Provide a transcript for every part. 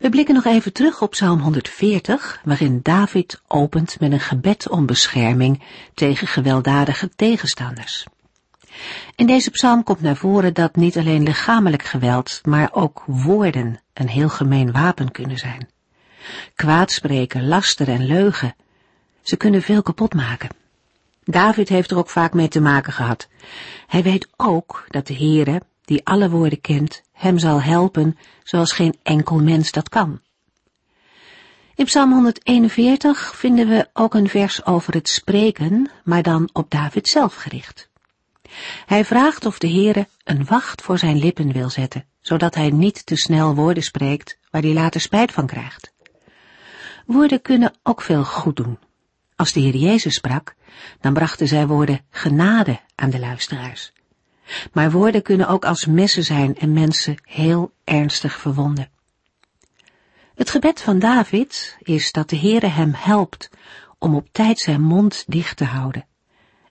We blikken nog even terug op Psalm 140, waarin David opent met een gebed om bescherming tegen gewelddadige tegenstanders. In deze psalm komt naar voren dat niet alleen lichamelijk geweld, maar ook woorden een heel gemeen wapen kunnen zijn. Kwaadspreken, laster en leugen, ze kunnen veel kapot maken. David heeft er ook vaak mee te maken gehad. Hij weet ook dat de Heere, die alle woorden kent, hem zal helpen zoals geen enkel mens dat kan. In Psalm 141 vinden we ook een vers over het spreken, maar dan op David zelf gericht. Hij vraagt of de Heere een wacht voor zijn lippen wil zetten, zodat hij niet te snel woorden spreekt waar hij later spijt van krijgt. Woorden kunnen ook veel goed doen. Als de Heer Jezus sprak, dan brachten zij woorden genade aan de luisteraars. Maar woorden kunnen ook als messen zijn en mensen heel ernstig verwonden. Het gebed van David is dat de Heere hem helpt om op tijd zijn mond dicht te houden.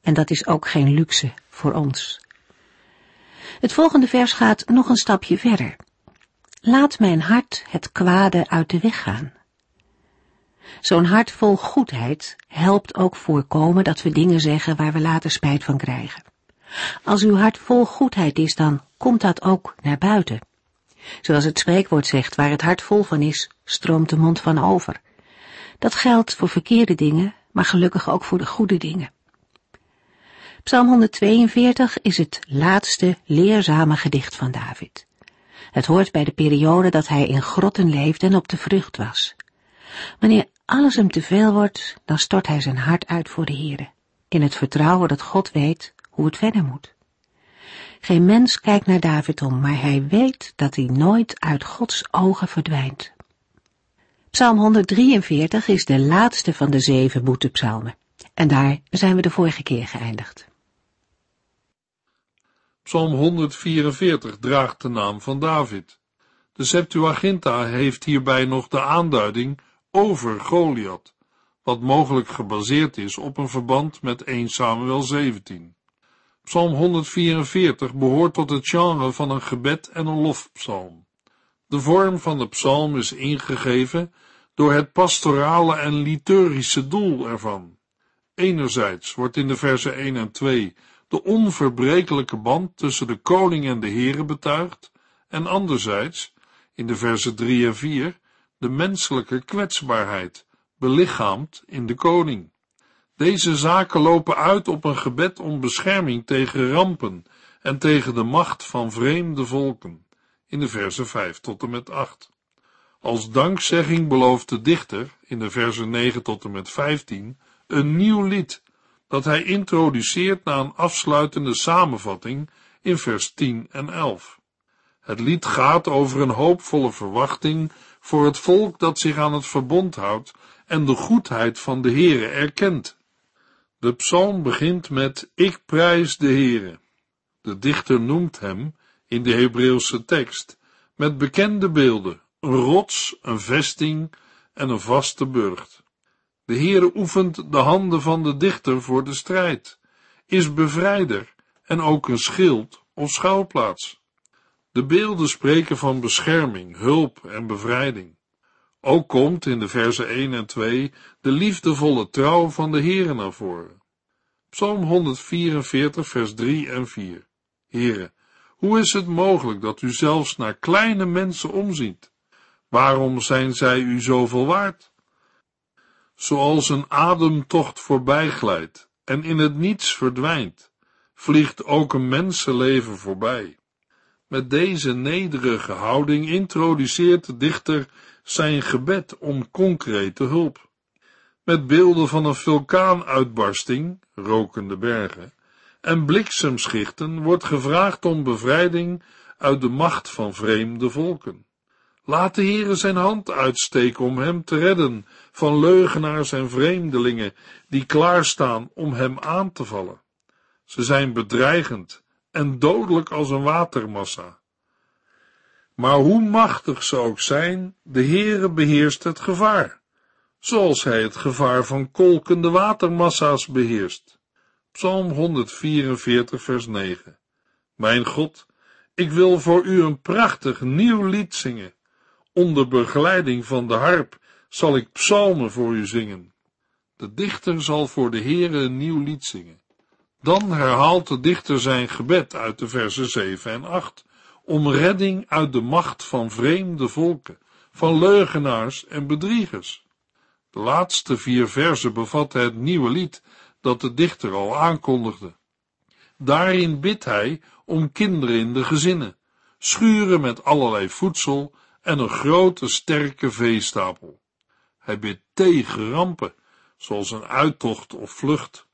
En dat is ook geen luxe voor ons. Het volgende vers gaat nog een stapje verder. Laat mijn hart het kwade uit de weg gaan. Zo'n hart vol goedheid helpt ook voorkomen dat we dingen zeggen waar we later spijt van krijgen. Als uw hart vol goedheid is, dan komt dat ook naar buiten. Zoals het spreekwoord zegt, waar het hart vol van is, stroomt de mond van over. Dat geldt voor verkeerde dingen, maar gelukkig ook voor de goede dingen. Psalm 142 is het laatste leerzame gedicht van David. Het hoort bij de periode dat hij in grotten leefde en op de vrucht was. Wanneer alles hem te veel wordt, dan stort hij zijn hart uit voor de Heere, in het vertrouwen dat God weet hoe het verder moet. Geen mens kijkt naar David om, maar hij weet dat hij nooit uit Gods ogen verdwijnt. Psalm 143 is de laatste van de zeven boetepsalmen. En daar zijn we de vorige keer geëindigd. Psalm 144 draagt de naam van David. De Septuaginta heeft hierbij nog de aanduiding over Goliath, wat mogelijk gebaseerd is op een verband met 1 Samuel 17. Psalm 144 behoort tot het genre van een gebed en een lofpsalm. De vorm van de psalm is ingegeven door het pastorale en liturgische doel ervan. Enerzijds wordt in de versen 1 en 2 de onverbrekelijke band tussen de koning en de Here betuigd, en anderzijds, in de versen 3 en 4, de menselijke kwetsbaarheid, belichaamd in de koning. Deze zaken lopen uit op een gebed om bescherming tegen rampen en tegen de macht van vreemde volken, in de versen 5 tot en met 8. Als dankzegging belooft de dichter, in de versen 9 tot en met 15, een nieuw lied, dat hij introduceert na een afsluitende samenvatting in vers 10 en 11. Het lied gaat over een hoopvolle verwachting voor het volk dat zich aan het verbond houdt en de goedheid van de Heere erkent. De psalm begint met Ik prijs de Heere. De dichter noemt hem, in de Hebreeuwse tekst, met bekende beelden, een rots, een vesting en een vaste burcht. De Heere oefent de handen van de dichter voor de strijd, is bevrijder en ook een schild of schuilplaats. De beelden spreken van bescherming, hulp en bevrijding. Ook komt in de versen 1 en 2 de liefdevolle trouw van de Heere naar voren. Psalm 144 vers 3 en 4 Heere, hoe is het mogelijk dat u zelfs naar kleine mensen omziet? Waarom zijn zij u zoveel waard? Zoals een ademtocht voorbijglijdt en in het niets verdwijnt, vliegt ook een mensenleven voorbij. Met deze nederige houding introduceert de dichter zijn gebed om concrete hulp. Met beelden van een vulkaanuitbarsting, rokende bergen, en bliksemschichten wordt gevraagd om bevrijding uit de macht van vreemde volken. Laat de Heere zijn hand uitsteken om hem te redden van leugenaars en vreemdelingen die klaarstaan om hem aan te vallen. Ze zijn bedreigend en dodelijk als een watermassa. Maar hoe machtig ze ook zijn, de Heere beheerst het gevaar, zoals hij het gevaar van kolkende watermassa's beheerst. Psalm 144 vers 9 Mijn God, ik wil voor u een prachtig nieuw lied zingen. Onder begeleiding van de harp zal ik psalmen voor u zingen. De dichter zal voor de Heere een nieuw lied zingen. Dan herhaalt de dichter zijn gebed uit de versen 7 en 8 om redding uit de macht van vreemde volken, van leugenaars en bedriegers. De laatste vier versen bevatten het nieuwe lied dat de dichter al aankondigde. Daarin bidt hij om kinderen in de gezinnen, schuren met allerlei voedsel en een grote sterke veestapel. Hij bidt tegen rampen, zoals een uittocht of vlucht.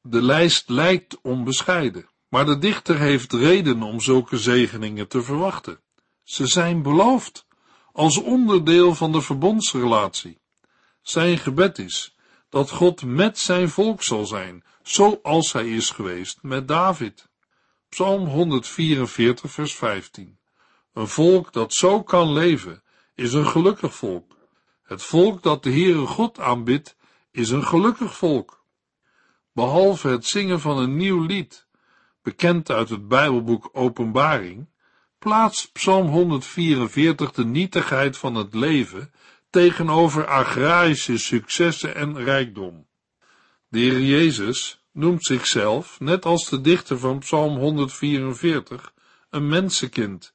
De lijst lijkt onbescheiden, maar de dichter heeft reden om zulke zegeningen te verwachten. Ze zijn beloofd, als onderdeel van de verbondsrelatie. Zijn gebed is dat God met zijn volk zal zijn, zoals hij is geweest met David. Psalm 144, vers 15. Een volk dat zo kan leven, is een gelukkig volk. Het volk dat de Heere God aanbidt, is een gelukkig volk. Behalve het zingen van een nieuw lied, bekend uit het Bijbelboek Openbaring, plaatst Psalm 144 de nietigheid van het leven tegenover agrarische successen en rijkdom. De Heer Jezus noemt zichzelf, net als de dichter van Psalm 144, een mensenkind,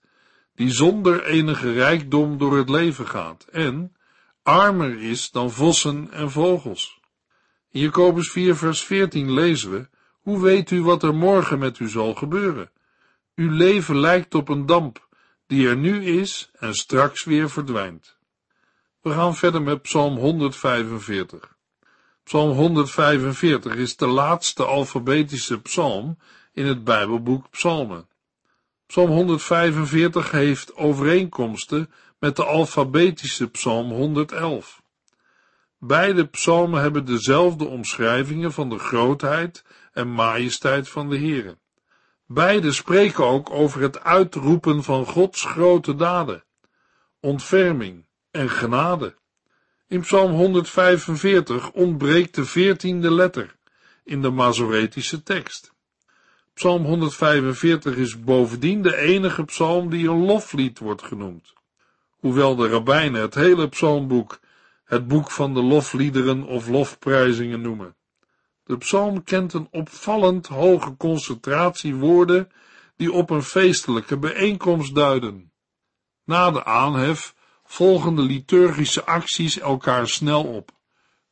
die zonder enige rijkdom door het leven gaat en armer is dan vossen en vogels. In Jacobus 4 vers 14 lezen we, hoe weet u wat er morgen met u zal gebeuren? Uw leven lijkt op een damp, die er nu is en straks weer verdwijnt. We gaan verder met Psalm 145. Psalm 145 is de laatste alfabetische psalm in het Bijbelboek Psalmen. Psalm 145 heeft overeenkomsten met de alfabetische Psalm 111. Beide psalmen hebben dezelfde omschrijvingen van de grootheid en majesteit van de Heere. Beide spreken ook over het uitroepen van Gods grote daden, ontferming en genade. In Psalm 145 ontbreekt de veertiende letter in de Masoretische tekst. Psalm 145 is bovendien de enige psalm die een loflied wordt genoemd. Hoewel de rabbijnen het hele psalmboek het boek van de lofliederen of lofprijzingen noemen. De psalm kent een opvallend hoge concentratie woorden die op een feestelijke bijeenkomst duiden. Na de aanhef volgen de liturgische acties elkaar snel op.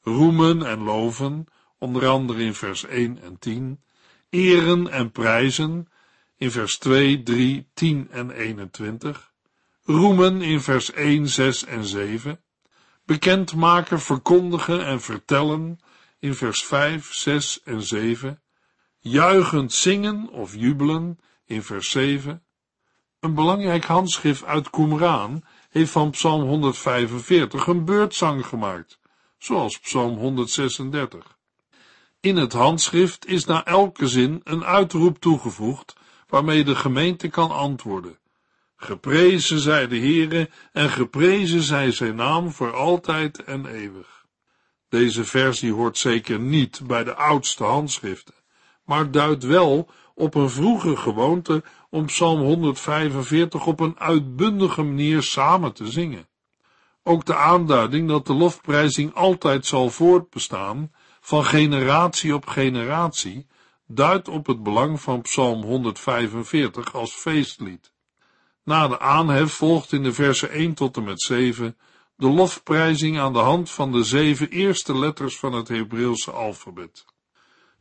Roemen en loven, onder andere in vers 1 en 10, eren en prijzen in vers 2, 3, 10 en 21, roemen in vers 1, 6 en 7, bekendmaken, verkondigen en vertellen in vers 5, 6 en 7, juichend zingen of jubelen in vers 7. Een belangrijk handschrift uit Qumran heeft van Psalm 145 een beurtzang gemaakt, zoals Psalm 136. In het handschrift is na elke zin een uitroep toegevoegd, waarmee de gemeente kan antwoorden. Geprezen zij de Heere en geprezen zij zijn naam voor altijd en eeuwig. Deze versie hoort zeker niet bij de oudste handschriften, maar duidt wel op een vroege gewoonte om Psalm 145 op een uitbundige manier samen te zingen. Ook de aanduiding dat de lofprijzing altijd zal voortbestaan, van generatie op generatie, duidt op het belang van Psalm 145 als feestlied. Na de aanhef volgt in de versen 1 tot en met 7 de lofprijzing aan de hand van de zeven eerste letters van het Hebreeuwse alfabet.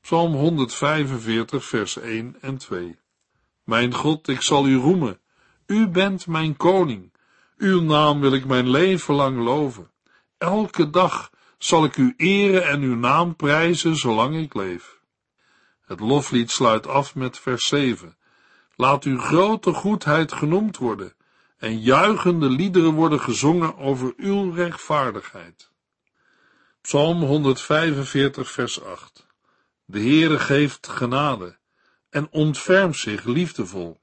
Psalm 145, vers 1 en 2. Mijn God, ik zal u roemen. U bent mijn koning. Uw naam wil ik mijn leven lang loven. Elke dag zal ik u eren en uw naam prijzen zolang ik leef. Het loflied sluit af met vers 7. Laat uw grote goedheid genoemd worden en juichende liederen worden gezongen over uw rechtvaardigheid. Psalm 145 vers 8 De Heere geeft genade en ontfermt zich liefdevol.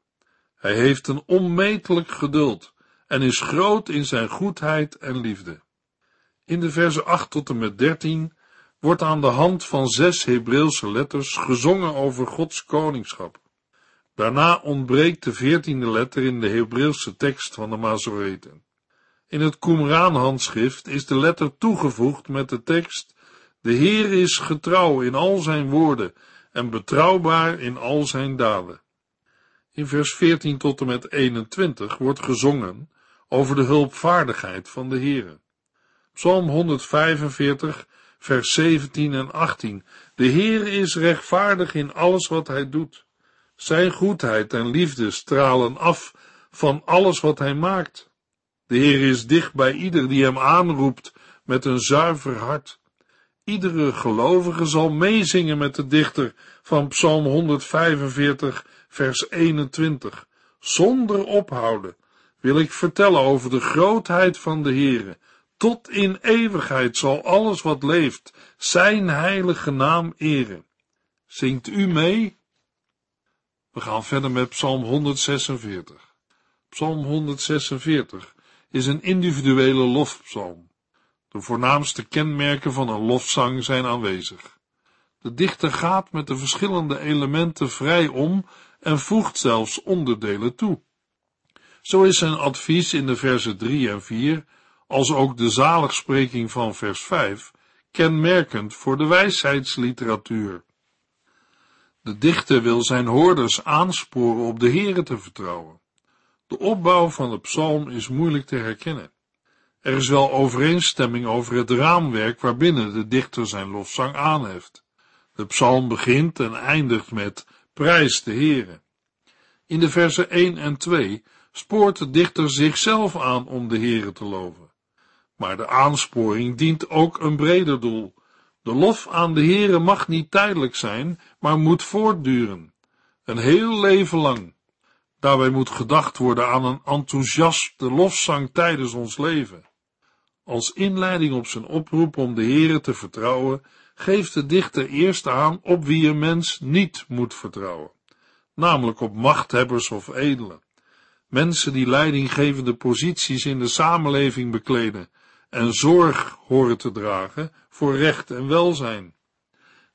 Hij heeft een onmetelijk geduld en is groot in zijn goedheid en liefde. In de versen 8 tot en met 13 wordt aan de hand van zes Hebreeuwse letters gezongen over Gods koningschap. Daarna ontbreekt de veertiende letter in de Hebreeuwse tekst van de Mazoreten. In het Qumran-handschrift is de letter toegevoegd met de tekst De Heer is getrouw in al zijn woorden en betrouwbaar in al zijn daden. In vers 14 tot en met 21 wordt gezongen over de hulpvaardigheid van de Heere. Psalm 145, vers 17 en 18. De Heer is rechtvaardig in alles wat hij doet. Zijn goedheid en liefde stralen af van alles wat hij maakt. De Heer is dicht bij ieder die hem aanroept met een zuiver hart. Iedere gelovige zal meezingen met de dichter van Psalm 145, vers 21. Zonder ophouden wil ik vertellen over de grootheid van de Heere. Tot in eeuwigheid zal alles wat leeft zijn heilige naam eren. Zingt u mee? We gaan verder met Psalm 146. Psalm 146 is een individuele lofpsalm. De voornaamste kenmerken van een lofzang zijn aanwezig. De dichter gaat met de verschillende elementen vrij om en voegt zelfs onderdelen toe. Zo is zijn advies in de versen 3 en 4, als ook de zaligspreking van vers 5, kenmerkend voor de wijsheidsliteratuur. De dichter wil zijn hoorders aansporen op de Here te vertrouwen. De opbouw van de psalm is moeilijk te herkennen. Er is wel overeenstemming over het raamwerk waarbinnen de dichter zijn lofzang aanheft. De psalm begint en eindigt met prijs de Heere. In de versen 1 en 2 spoort de dichter zichzelf aan om de Heere te loven. Maar de aansporing dient ook een breder doel. De lof aan de Heere mag niet tijdelijk zijn, maar moet voortduren. Een heel leven lang. Daarbij moet gedacht worden aan een enthousiaste lofzang tijdens ons leven. Als inleiding op zijn oproep om de Heere te vertrouwen, geeft de dichter eerst aan op wie een mens niet moet vertrouwen, namelijk op machthebbers of edelen, mensen die leidinggevende posities in de samenleving bekleden en zorg horen te dragen voor recht en welzijn.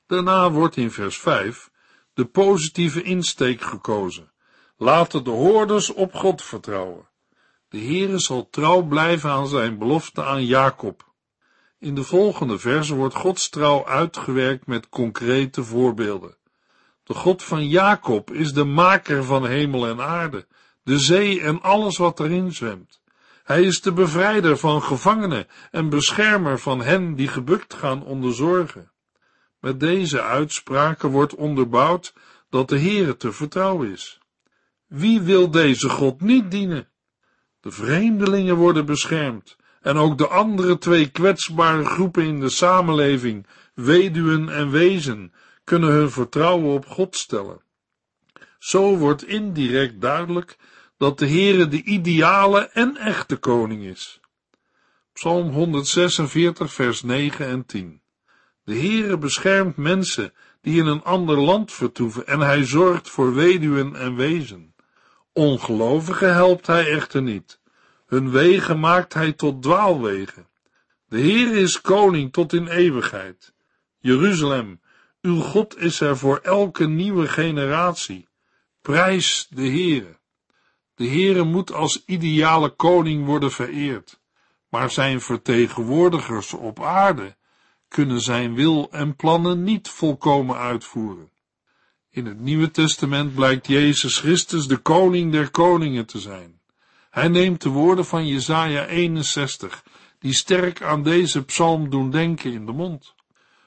Daarna wordt in vers 5 de positieve insteek gekozen. Laten de hoorders op God vertrouwen. De Heere zal trouw blijven aan zijn belofte aan Jacob. In de volgende verse wordt Gods trouw uitgewerkt met concrete voorbeelden. De God van Jacob is de maker van hemel en aarde, de zee en alles wat erin zwemt. Hij is de bevrijder van gevangenen en beschermer van hen die gebukt gaan onder zorgen. Met deze uitspraken wordt onderbouwd dat de Heere te vertrouwen is. Wie wil deze God niet dienen? De vreemdelingen worden beschermd en ook de andere twee kwetsbare groepen in de samenleving, weduwen en wezen, kunnen hun vertrouwen op God stellen. Zo wordt indirect duidelijk dat de Heere de ideale en echte koning is. Psalm 146 vers 9 en 10 De Heere beschermt mensen die in een ander land vertoeven en hij zorgt voor weduwen en wezen. Ongelovigen helpt hij echter niet. Hun wegen maakt hij tot dwaalwegen. De Heer is koning tot in eeuwigheid. Jeruzalem, uw God is er voor elke nieuwe generatie. Prijs de Heere. De Heere moet als ideale koning worden vereerd, maar zijn vertegenwoordigers op aarde kunnen zijn wil en plannen niet volkomen uitvoeren. In het Nieuwe Testament blijkt Jezus Christus de koning der koningen te zijn. Hij neemt de woorden van Jesaja 61, die sterk aan deze psalm doen denken in de mond.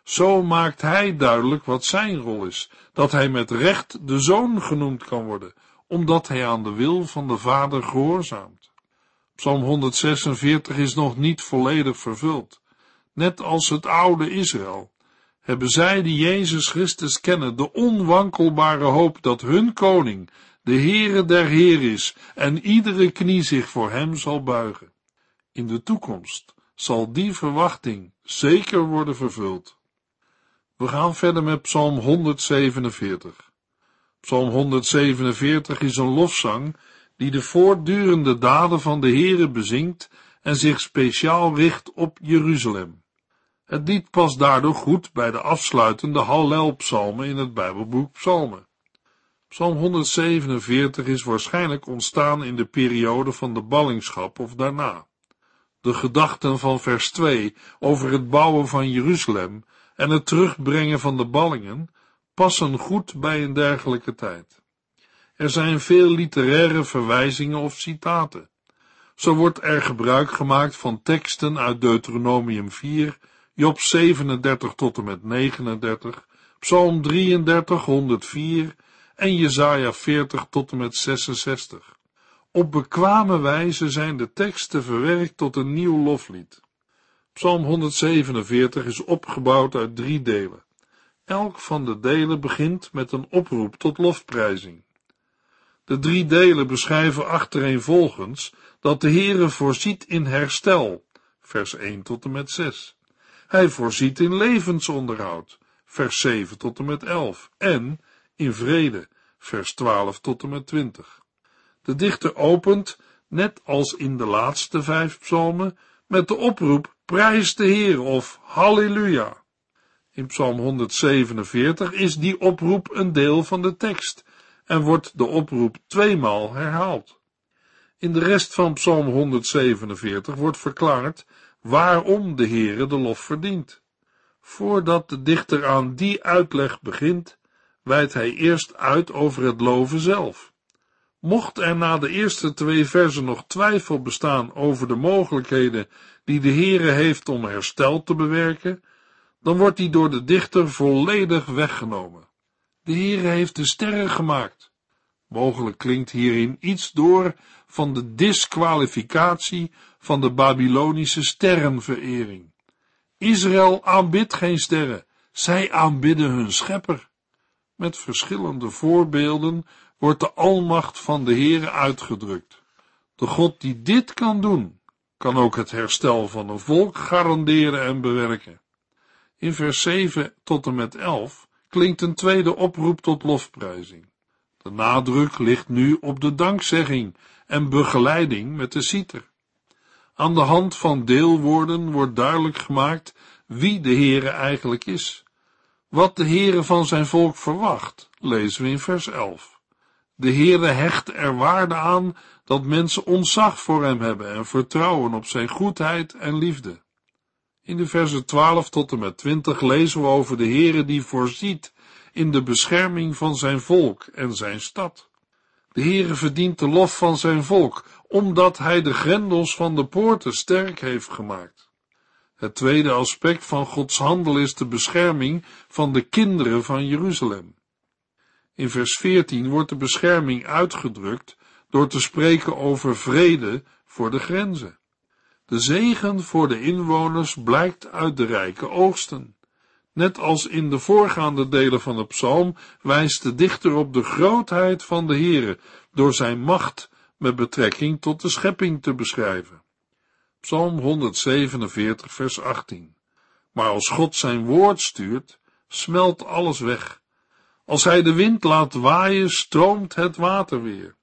Zo maakt hij duidelijk wat zijn rol is, dat hij met recht de zoon genoemd kan worden, omdat hij aan de wil van de Vader gehoorzaamt. Psalm 146 is nog niet volledig vervuld. Net als het oude Israël hebben zij die Jezus Christus kennen de onwankelbare hoop dat hun koning, de Heere der Heer is en iedere knie zich voor hem zal buigen. In de toekomst zal die verwachting zeker worden vervuld. We gaan verder met Psalm 147. Psalm 147 is een lofzang die de voortdurende daden van de Heere bezingt en zich speciaal richt op Jeruzalem. Het lied past daardoor goed bij de afsluitende Hallel-psalmen in het Bijbelboek Psalmen. Psalm 147 is waarschijnlijk ontstaan in de periode van de ballingschap of daarna. De gedachten van vers 2 over het bouwen van Jeruzalem en het terugbrengen van de ballingen passen goed bij een dergelijke tijd. Er zijn veel literaire verwijzingen of citaten. Zo wordt er gebruik gemaakt van teksten uit Deuteronomium 4, Job 37 tot en met 39, Psalm 33, 104 en Jesaja 40 tot en met 66. Op bekwame wijze zijn de teksten verwerkt tot een nieuw loflied. Psalm 147 is opgebouwd uit drie delen. Elk van de delen begint met een oproep tot lofprijzing. De drie delen beschrijven achtereenvolgens dat de Heere voorziet in herstel, vers 1 tot en met 6. Hij voorziet in levensonderhoud, vers 7 tot en met 11, en in vrede, vers 12 tot en met 20. De dichter opent, net als in de laatste vijf psalmen, met de oproep Prijs de Heer of Halleluja. In Psalm 147 is die oproep een deel van de tekst en wordt de oproep tweemaal herhaald. In de rest van Psalm 147 wordt verklaard waarom de Heere de lof verdient. Voordat de dichter aan die uitleg begint, wijdt hij eerst uit over het loven zelf. Mocht er na de eerste twee versen nog twijfel bestaan over de mogelijkheden die de Heere heeft om herstel te bewerken, dan wordt die door de dichter volledig weggenomen. De Heere heeft de sterren gemaakt. Mogelijk klinkt hierin iets door van de disqualificatie van de Babylonische sterrenverering. Israël aanbidt geen sterren, zij aanbidden hun schepper. Met verschillende voorbeelden wordt de almacht van de Heere uitgedrukt. De God die dit kan doen, kan ook het herstel van een volk garanderen en bewerken. In vers 7 tot en met 11 klinkt een tweede oproep tot lofprijzing. De nadruk ligt nu op de dankzegging en begeleiding met de citer. Aan de hand van deelwoorden wordt duidelijk gemaakt wie de Heere eigenlijk is. Wat de Heere van zijn volk verwacht, lezen we in vers 11. De Heere hecht er waarde aan dat mensen ontzag voor hem hebben en vertrouwen op zijn goedheid en liefde. In de versen 12 tot en met 20 lezen we over de Heere die voorziet in de bescherming van zijn volk en zijn stad. De Heere verdient de lof van zijn volk, omdat hij de grendels van de poorten sterk heeft gemaakt. Het tweede aspect van Gods handel is de bescherming van de kinderen van Jeruzalem. In vers 14 wordt de bescherming uitgedrukt door te spreken over vrede voor de grenzen. De zegen voor de inwoners blijkt uit de rijke oogsten. Net als in de voorgaande delen van de psalm wijst de dichter op de grootheid van de Heere door zijn macht met betrekking tot de schepping te beschrijven. Psalm 147 vers 18 Maar als God zijn woord stuurt, smelt alles weg. Als hij de wind laat waaien, stroomt het water weer.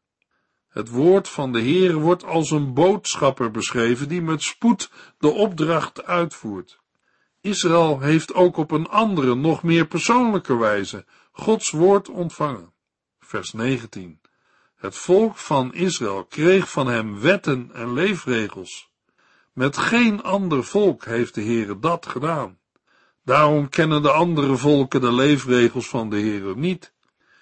Het woord van de Heer wordt als een boodschapper beschreven die met spoed de opdracht uitvoert. Israël heeft ook op een andere, nog meer persoonlijke wijze Gods woord ontvangen. Vers 19. Het volk van Israël kreeg van hem wetten en leefregels. Met geen ander volk heeft de Heere dat gedaan. Daarom kennen de andere volken de leefregels van de Heere niet.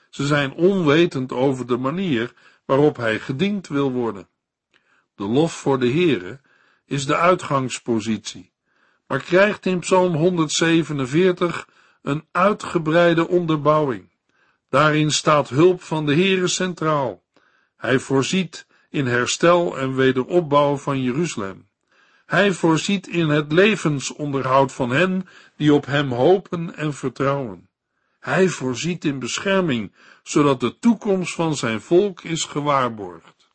Ze zijn onwetend over de manier waarop hij gediend wil worden. De lof voor de Heere is de uitgangspositie, maar krijgt in Psalm 147 een uitgebreide onderbouwing. Daarin staat hulp van de Heere centraal. Hij voorziet in herstel en wederopbouw van Jeruzalem. Hij voorziet in het levensonderhoud van hen die op hem hopen en vertrouwen. Hij voorziet in bescherming, zodat de toekomst van zijn volk is gewaarborgd.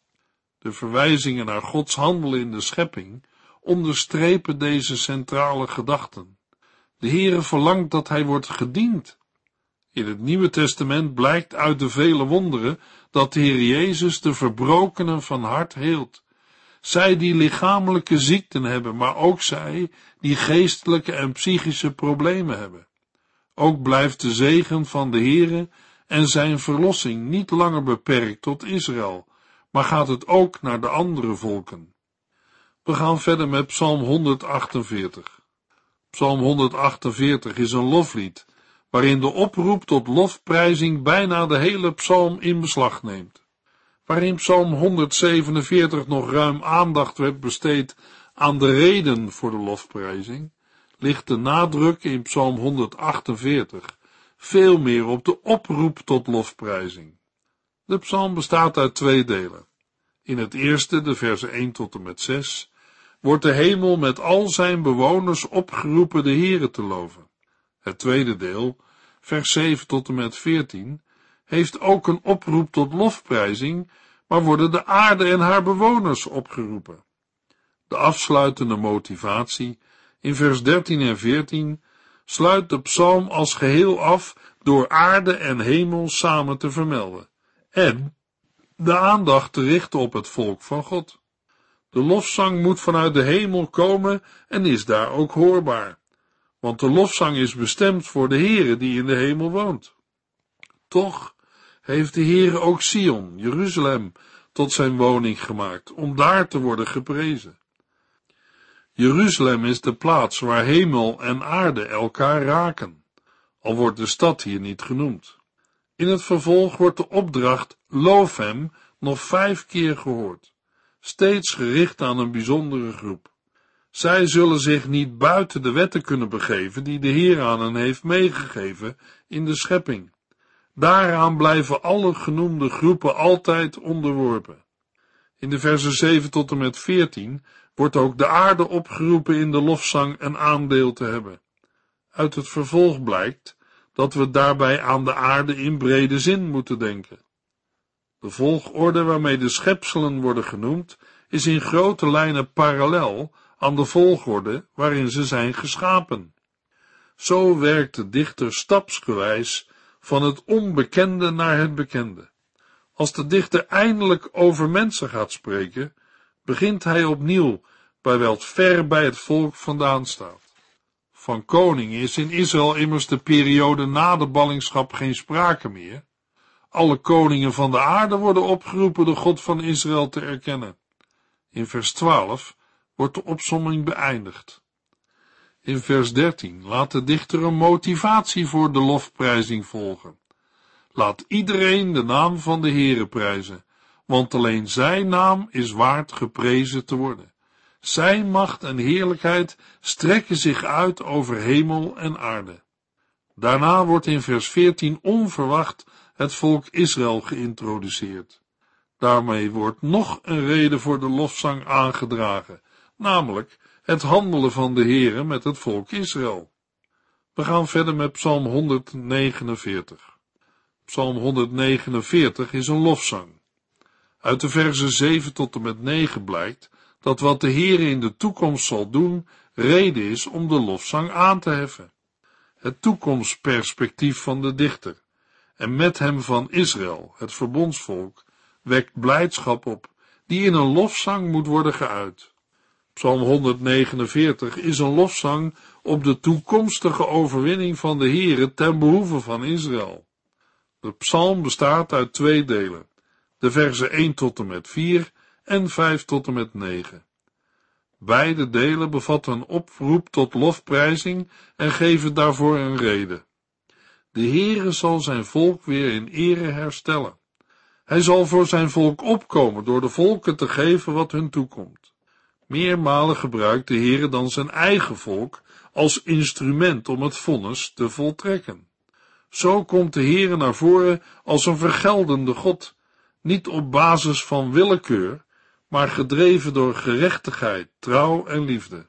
De verwijzingen naar Gods handelen in de schepping onderstrepen deze centrale gedachten. De Heere verlangt dat hij wordt gediend. In het Nieuwe Testament blijkt uit de vele wonderen dat de Heer Jezus de verbrokenen van hart heelt. Zij die lichamelijke ziekten hebben, maar ook zij die geestelijke en psychische problemen hebben. Ook blijft de zegen van de Heere en zijn verlossing niet langer beperkt tot Israël, maar gaat het ook naar de andere volken. We gaan verder met Psalm 148. Psalm 148 is een loflied, waarin de oproep tot lofprijzing bijna de hele psalm in beslag neemt. Waarin Psalm 147 nog ruim aandacht werd besteed aan de reden voor de lofprijzing, ligt de nadruk in Psalm 148 veel meer op de oproep tot lofprijzing. De psalm bestaat uit twee delen. In het eerste, de versen 1 tot en met 6, wordt de hemel met al zijn bewoners opgeroepen de Heere te loven. Het tweede deel, vers 7 tot en met 14, heeft ook een oproep tot lofprijzing, maar worden de aarde en haar bewoners opgeroepen. De afsluitende motivatie in vers 13 en 14 sluit de psalm als geheel af door aarde en hemel samen te vermelden en de aandacht te richten op het volk van God. De lofzang moet vanuit de hemel komen en is daar ook hoorbaar, want de lofzang is bestemd voor de Heere die in de hemel woont. Toch heeft de Heere ook Sion, Jeruzalem, tot zijn woning gemaakt, om daar te worden geprezen. Jeruzalem is de plaats waar hemel en aarde elkaar raken, al wordt de stad hier niet genoemd. In het vervolg wordt de opdracht loof hem nog vijf keer gehoord, steeds gericht aan een bijzondere groep. Zij zullen zich niet buiten de wetten kunnen begeven die de Heer aan hen heeft meegegeven in de schepping. Daaraan blijven alle genoemde groepen altijd onderworpen. In de versen 7 tot en met 14 wordt ook de aarde opgeroepen in de lofzang een aandeel te hebben. Uit het vervolg blijkt dat we daarbij aan de aarde in brede zin moeten denken. De volgorde waarmee de schepselen worden genoemd, is in grote lijnen parallel aan de volgorde waarin ze zijn geschapen. Zo werkt de dichter stapsgewijs van het onbekende naar het bekende. Als de dichter eindelijk over mensen gaat spreken, begint hij opnieuw bij wat ver bij het volk vandaan staat. Van koning is in Israël immers de periode na de ballingschap geen sprake meer. Alle koningen van de aarde worden opgeroepen de God van Israël te erkennen. In vers 12 wordt de opsomming beëindigd. In vers 13 laat de dichter een motivatie voor de lofprijzing volgen. Laat iedereen de naam van de Heere prijzen, want alleen zijn naam is waard geprezen te worden. Zijn macht en heerlijkheid strekken zich uit over hemel en aarde. Daarna wordt in vers 14 onverwacht het volk Israël geïntroduceerd. Daarmee wordt nog een reden voor de lofzang aangedragen, namelijk het handelen van de Heere met het volk Israël. We gaan verder met Psalm 149. Psalm 149 is een lofzang. Uit de versen 7 tot en met 9 blijkt dat wat de Heere in de toekomst zal doen, reden is om de lofzang aan te heffen. Het toekomstperspectief van de dichter, en met hem van Israël, het verbondsvolk, wekt blijdschap op, die in een lofzang moet worden geuit. Psalm 149 is een lofzang op de toekomstige overwinning van de Heere ten behoeve van Israël. De psalm bestaat uit twee delen, de versen 1 tot en met 4 en 5 tot en met 9. Beide delen bevatten een oproep tot lofprijzing en geven daarvoor een reden. De Heere zal zijn volk weer in ere herstellen. Hij zal voor zijn volk opkomen door de volken te geven wat hun toekomt. Meermalen gebruikt de Heere dan zijn eigen volk als instrument om het vonnis te voltrekken. Zo komt de Heere naar voren als een vergeldende God, niet op basis van willekeur, maar gedreven door gerechtigheid, trouw en liefde.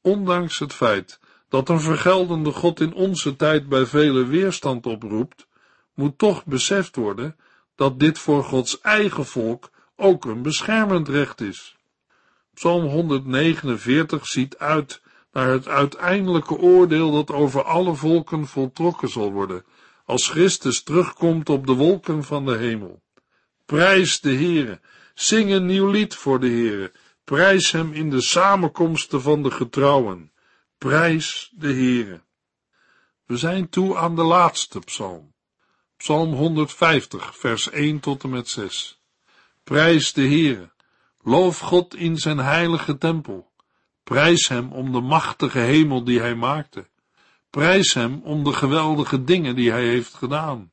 Ondanks het feit Dat een vergeldende God in onze tijd bij vele weerstand oproept, moet toch beseft worden dat dit voor Gods eigen volk ook een beschermend recht is. Psalm 149 ziet uit naar het uiteindelijke oordeel dat over alle volken voltrokken zal worden, als Christus terugkomt op de wolken van de hemel. Prijs de Heere, zing een nieuw lied voor de Heere, prijs hem in de samenkomsten van de getrouwen, prijs de Heere. We zijn toe aan de laatste psalm. Psalm 150, vers 1 tot en met 6. Prijs de Heere, loof God in zijn heilige tempel. Prijs hem om de machtige hemel die hij maakte. Prijs hem om de geweldige dingen die hij heeft gedaan.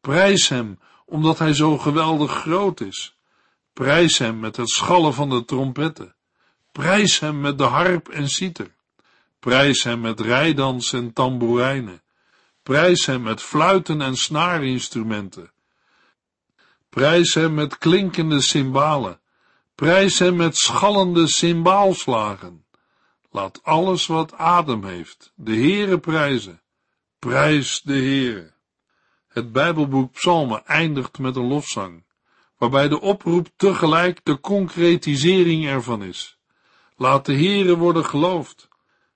Prijs hem omdat hij zo geweldig groot is. Prijs hem met het schallen van de trompetten. Prijs hem met de harp en citer. Prijs hem met rijdans en tamboerijnen. Prijs hem met fluiten en snaarinstrumenten. Prijs hem met klinkende cymbalen. Prijs hem met schallende cymbaalslagen. Laat alles wat adem heeft, de Heere prijzen. Prijs de Heere. Het Bijbelboek Psalmen eindigt met een lofzang, waarbij de oproep tegelijk de concretisering ervan is. Laat de Heere worden geloofd.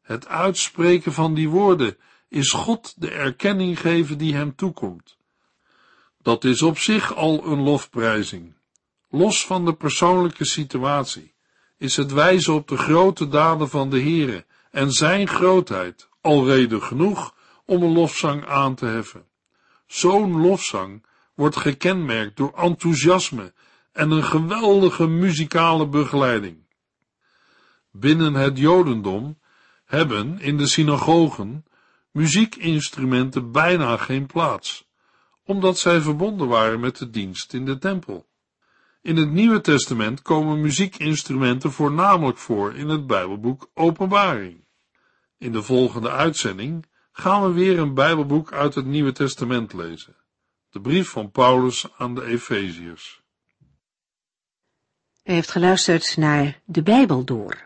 Het uitspreken van die woorden is God de erkenning geven die hem toekomt. Dat is op zich al een lofprijzing. Los van de persoonlijke situatie is het wijzen op de grote daden van de Heere en zijn grootheid al reden genoeg om een lofzang aan te heffen. Zo'n lofzang wordt gekenmerkt door enthousiasme en een geweldige muzikale begeleiding. Binnen het Jodendom hebben in de synagogen muziekinstrumenten bijna geen plaats, omdat zij verbonden waren met de dienst in de tempel. In het Nieuwe Testament komen muziekinstrumenten voornamelijk voor in het Bijbelboek Openbaring. In de volgende uitzending gaan we weer een Bijbelboek uit het Nieuwe Testament lezen. De brief van Paulus aan de Efeziërs. U heeft geluisterd naar De Bijbel door.